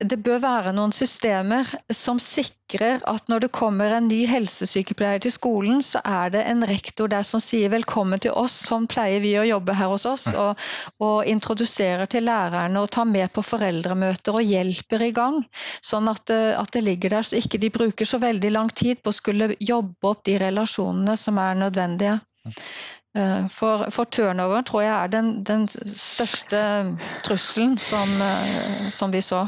det bør være noen systemer som sikrer at når det kommer en ny helsesykepleier til skolen, så er det en rektor der som sier 'velkommen til oss', sånn pleier vi å jobbe her hos oss. Og, og introduserer til lærerne og tar med på foreldremøter og hjelper i gang. Sånn at, at, det ligger der, så ikke de bruker så veldig lang tid på å skulle jobbe opp de relasjonene som er nødvendige. Eh, for, for turnover tror jeg er den, den største trusselen som, eh, som, vi så.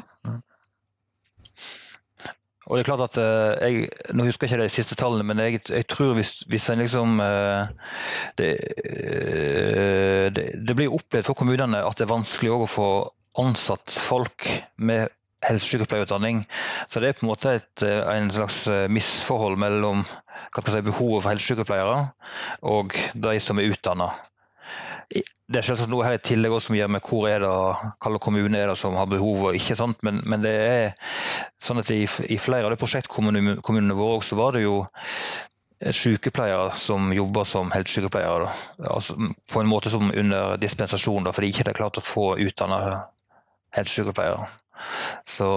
Og det er klart at eh, jeg, Nå husker jeg ikke de siste tallene, men jeg, jeg tror hvis, hvis en liksom det, det, det, blir opplevd for kommunene at det er vanskelig å få ansatt folk med helsesykepleierutdanning. Så det er på en måte et en slags misforhold mellom si, behovet for helsesykepleiere og de som er utdanna. Det er selvsagt noe her i tillegg også som gjør med hvor er det, hvilken kommune er det som har behov og ikke. sant? Men, men, det er sånn at i, i flere av de prosjektkommunene våre også var det jo sykepleiere som jobber som helsesykepleiere. Altså, på en måte som under dispensasjon, da, fordi de ikke har klart å få utdanna helsesykepleiere. Så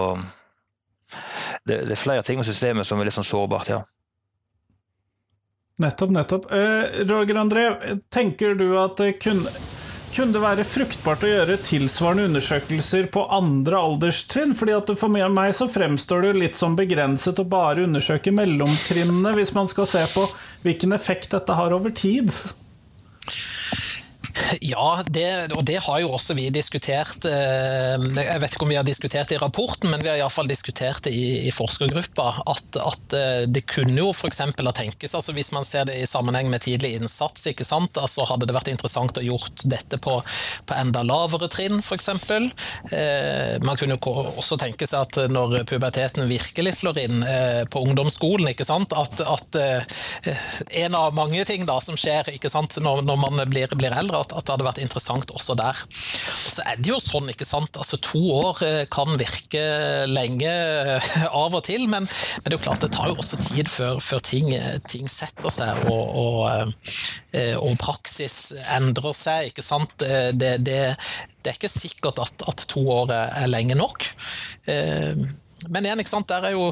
det, det, er flere ting med systemet som er litt sånn sårbart, ja. Nettopp, nettopp. Eh, Roger André, tenker du at det kunne, kunne det være fruktbart å gjøre tilsvarende undersøkelser på andre alderstrinn? Fordi at For meg så fremstår det litt som begrenset å bare undersøke mellomtrinnene, hvis man skal se på hvilken effekt dette har over tid. Ja, det, og det har jo også vi diskutert. Eh, jeg vet ikke om vi har diskutert det i rapporten, men vi har iallfall diskutert det i, i forskergruppa. At, at, eh, det kunne jo f.eks. ha tenkes, altså hvis man ser det i sammenheng med tidlig innsats, ikke sant? Altså hadde det vært interessant å gjort dette på, på enda lavere trinn, f.eks. Eh, man kunne også tenke seg at når puberteten virkelig slår inn på ungdomsskolen, ikke sant? At, at en av mange ting da som skjer ikke sant? Når, når man blir, blir eldre, at, at, det hadde vært interessant også der. Og så er det jo sånn, ikke sant. Altså To år eh, kan virke lenge eh, av og til, men, men det er jo klart det tar jo også tid før, før ting, ting, setter seg og, og, eh, og, praksis endrer seg. ikke sant. Det, det, det er ikke sikkert at, at, to år er lenge nok. Men igjen, ikke sant, der er jo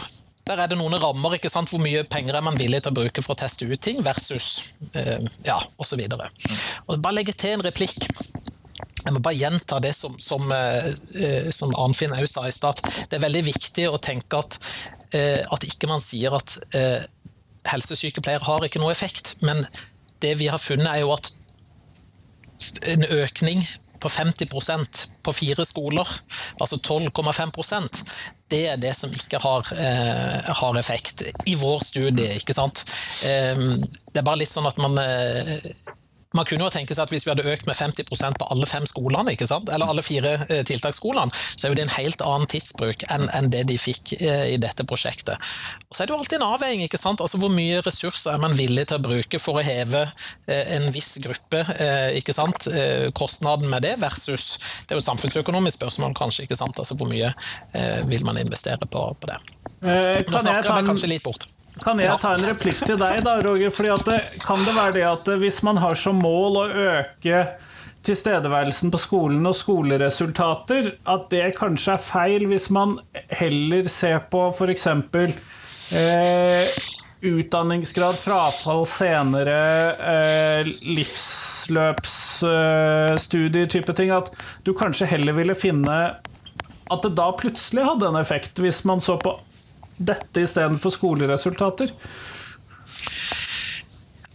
der er det noen rammer. ikke sant? Hvor mye penger er man villig til å bruke for å teste ut ting, versus eh, ja, osv. Bare legge til en replikk. Jeg må bare gjenta det som, som, eh, som Arnfinn òg sa i stad. Det er veldig viktig å tenke at, eh, at ikke man sier at eh, helsesykepleiere har ikke noe effekt. Men det vi har funnet, er jo at en økning på 50% på fire skoler, altså 12,5% det er det som ikke har, eh, har, effekt i vår studie. ikke sant? Eh, det er bare litt sånn at man eh, man kunne jo tenke seg at Hvis vi hadde økt med 50% på alle fem skolene, eller alle fire eh, tiltaksskolene, så er jo det en helt annen tidsbruk enn, enn det de fikk eh, i dette prosjektet. Og Så er det jo alltid en avveining. ikke sant? Altså Hvor mye ressurser er man villig til å bruke for å heve eh, en viss gruppe? ikke sant? Kostnaden med det versus Det er jo samfunnsøkonomisk spørsmål, kanskje. ikke sant? Altså Hvor mye vil man investere på, på det? Nå snakker jeg kanskje litt bort. Kan jeg ta en replikk til deg, da, Roger? Fordi det, Kan det være det at hvis man har som mål å øke tilstedeværelsen på skolen og skoleresultater, at det kanskje er feil hvis man heller ser på f.eks. Eh, utdanningsgrad, frafall senere, eh, livsløpsstudier, eh, type ting. At du kanskje heller ville finne at det da plutselig hadde en effekt, hvis man så på dette istedenfor skoleresultater?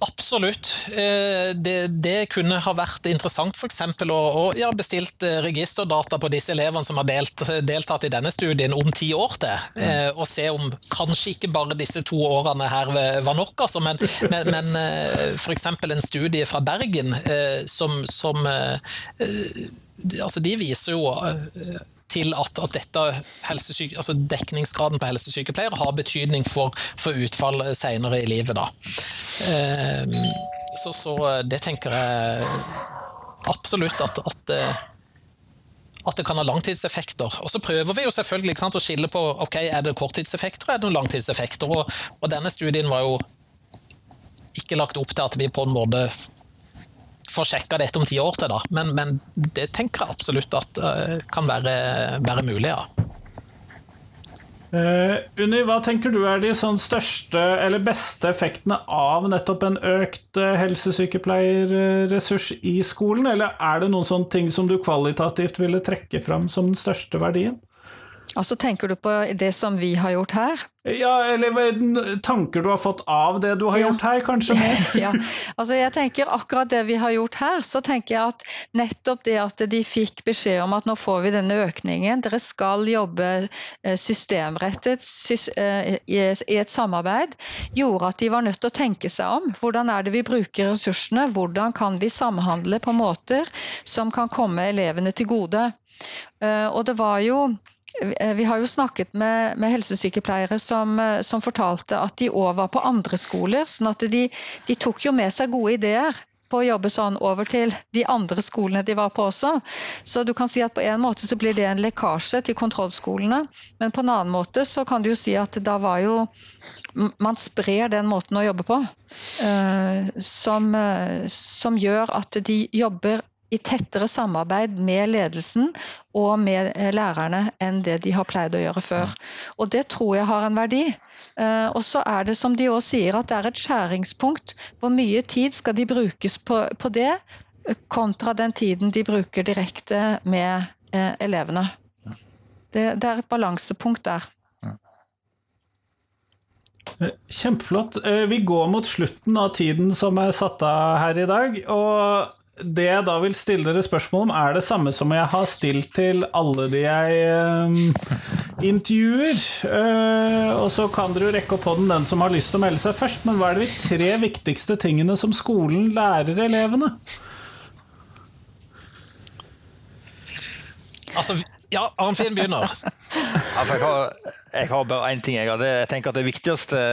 Absolutt. Eh, det, det, kunne ha vært interessant f.eks. å, å ja, bestilt eh, registerdata på disse elevene som har delt, deltatt i denne studien om ti år til. Mm. og se om kanskje ikke bare disse to årene her var nok, altså, men, men, men f.eks. en studie fra Bergen som, som altså De viser jo til at, at dette altså dekningsgraden på helsesykepleiere har betydning for, for utfall senere i livet. Da. Ehm, så, så, det tenker jeg absolutt at, at at det kan ha langtidseffekter. Og Så prøver vi jo selvfølgelig sant, å skille på ok, er det korttidseffekter er det noen langtidseffekter. Og, og, denne studien var jo ikke lagt opp til at vi på en måte får sjekka dette om ti år til, da. Men, men, det tenker jeg absolutt at uh, kan være, være, mulig, ja. Uh, Unni, hva tenker du er de sånn største eller beste effektene av nettopp en økt uh, helsesykepleierressurs i skolen, eller er det noen sånne ting som du kvalitativt ville trekke fram som den største verdien? Altså Tenker du på det som vi har gjort her? Ja, eller tanker du har fått av det du har ja. gjort her, kanskje mer? ja, altså jeg tenker akkurat det vi har gjort her, så tenker jeg at nettopp det at de fikk beskjed om at nå får vi denne økningen, dere skal jobbe eh, systemrettet eh, i et samarbeid, gjorde at de var nødt til å tenke seg om. Hvordan er det vi bruker ressursene? Hvordan kan vi samhandle på måter som kan komme elevene til gode? Eh, og det var jo vi har jo snakket med, med helsesykepleiere som, eh, som, fortalte at de òg var på andre skoler. sånn at de, de, tok jo med seg gode ideer på å jobbe sånn over til de andre skolene de var på også. Så du kan si at på en måte så blir det en lekkasje til kontrollskolene. Men på en annen måte så kan du jo si at da var jo Man sprer den måten å jobbe på. Uh, som, som gjør at de jobber i tettere samarbeid med ledelsen og med eh, lærerne enn det de har pleid å gjøre før. Og det tror jeg har en verdi. Eh, og så er det som de òg sier, at det er et skjæringspunkt. Hvor mye tid skal de brukes på, på det, kontra den tiden de bruker direkte med eh, elevene. Det, det er et balansepunkt der. Kjempeflott. Vi går mot slutten av tiden som er satt av her i dag. Og det jeg da vil stille dere spørsmål om, er det samme som jeg har stilt til alle de jeg eh, intervjuer. Eh, og så kan dere jo rekke opp hånden den som har lyst til å melde seg først. Men hva er de tre viktigste tingene som skolen lærer elevene? Altså, ja, Arnfinn begynner. altså, jeg, har, jeg, har, bare én ting. Jeg, har. jeg, tenker at Det viktigste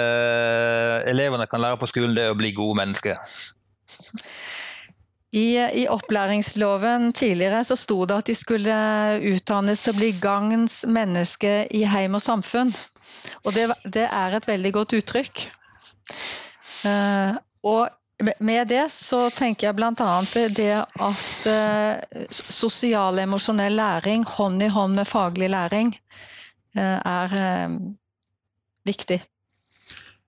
elevene kan lære på skolen, det er å bli gode mennesker. I, I, opplæringsloven tidligere så sto det at de skulle utdannes til å bli gagns menneske i heim og samfunn. Og det, det er et veldig godt uttrykk. Uh, og med det så tenker jeg bl.a. det at uh, sosial emosjonell læring hånd i hånd med faglig læring uh, er viktig.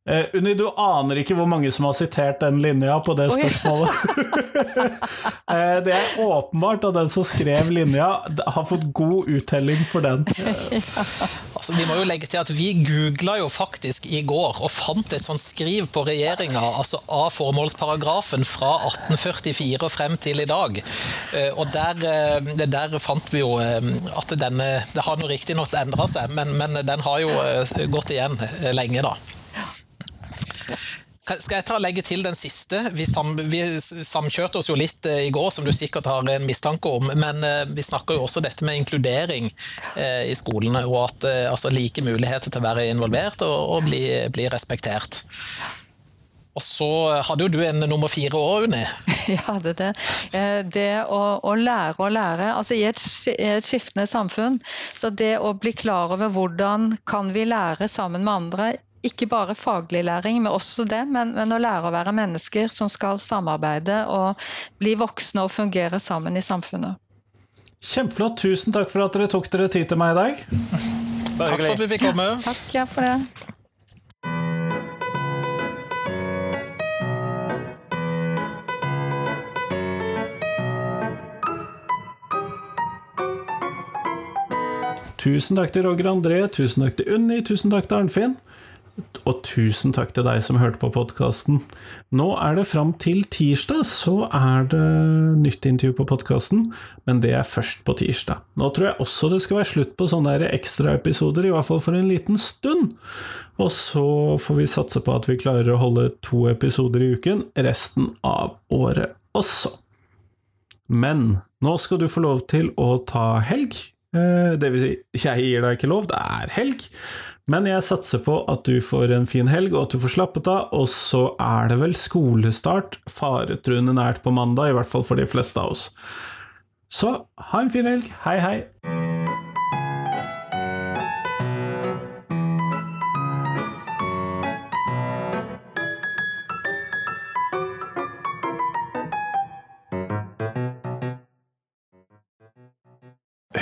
Uh, Unni, du aner ikke hvor mange som har sitert den linja på det spørsmålet. uh, det er åpenbart at den som skrev linja, har fått god uttelling for den. altså, vi må jo legge til at vi googla jo faktisk i går og fant et sånt skriv på regjeringa altså av formålsparagrafen fra 1844 og frem til i dag. Uh, og der, der, fant vi jo at denne Det har nå riktignok endra seg, men, men den har jo gått igjen lenge, da. Skal jeg ta og legge til den siste? Vi, sam, vi, samkjørte oss jo litt eh, i går, som du sikkert har en mistanke om. Men eh, vi snakker jo også dette med inkludering eh, i skolene. Og at altså, like muligheter til å være involvert og, og bli, bli, respektert. Og så hadde jo du en nummer fire år, Unni. Jeg hadde det. Det å, å lære å lære. Altså i et, et, skiftende samfunn. Så det å bli klar over hvordan kan vi lære sammen med andre ikke bare faglig læring, men også det. Men, men, å lære å være mennesker som skal samarbeide og bli voksne og fungere sammen i samfunnet. Kjempeflott. Tusen takk for at dere tok dere tid til meg i dag. Takk for at vi fikk komme. Ja, takk ja, for det. Tusen takk til Roger André, tusen takk til Unni, tusen takk til Arnfinn. Og tusen takk til deg som hørte på podkasten. Nå er det fram til tirsdag, så er det nytt intervju på podkasten, men det er først på tirsdag. Nå tror jeg også det skal være slutt på sånne ekstraepisoder, i hvert fall for en liten stund. Og så får vi satse på at vi klarer å holde to episoder i uken resten av året også. Men nå skal du få lov til å ta helg. Eh, det vil si, jeg gir deg ikke lov, det er helg. Men jeg satser på at du får en fin helg, og at du får slappet av. Og så er det vel skolestart faretruende nært på mandag, i hvert fall for de fleste av oss. Så ha en fin helg. Hei, hei!